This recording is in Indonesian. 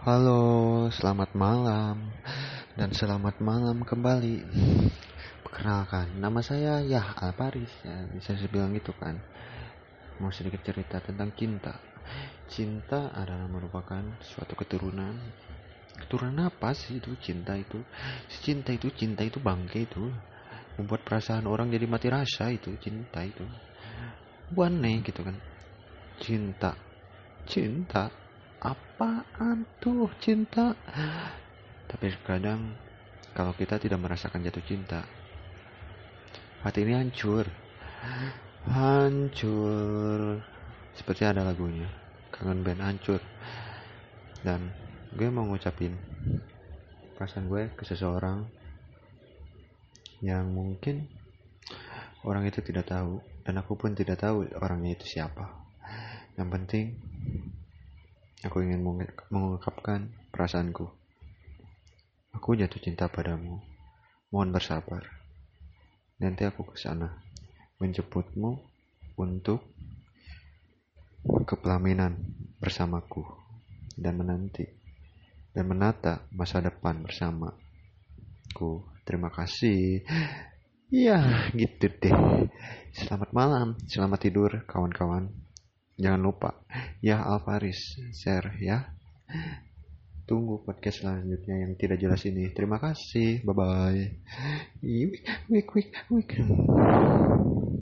Halo, selamat malam dan selamat malam kembali. Perkenalkan, nama saya ya Alparis ya, bisa bilang gitu kan. Mau sedikit cerita tentang cinta. Cinta adalah merupakan suatu keturunan. Keturunan apa sih itu cinta itu? Cinta itu cinta itu bangke itu. Membuat perasaan orang jadi mati rasa itu cinta itu. Buane gitu kan. Cinta. Cinta apaan tuh cinta? Tapi kadang kalau kita tidak merasakan jatuh cinta hati ini hancur. Hancur. Seperti ada lagunya kangen band hancur. Dan gue mau ngucapin perasaan gue ke seseorang yang mungkin orang itu tidak tahu dan aku pun tidak tahu orangnya itu siapa. Yang penting Aku ingin mengungkapkan perasaanku. Aku jatuh cinta padamu. Mohon bersabar. Nanti aku ke sana menjemputmu untuk kepelaminan bersamaku dan menanti dan menata masa depan bersamaku. Terima kasih. Ya, gitu deh. Selamat malam, selamat tidur kawan-kawan. Jangan lupa ya Alvaris share ya. Tunggu podcast selanjutnya yang tidak jelas ini. Terima kasih. Bye bye. Wik wik wik wik.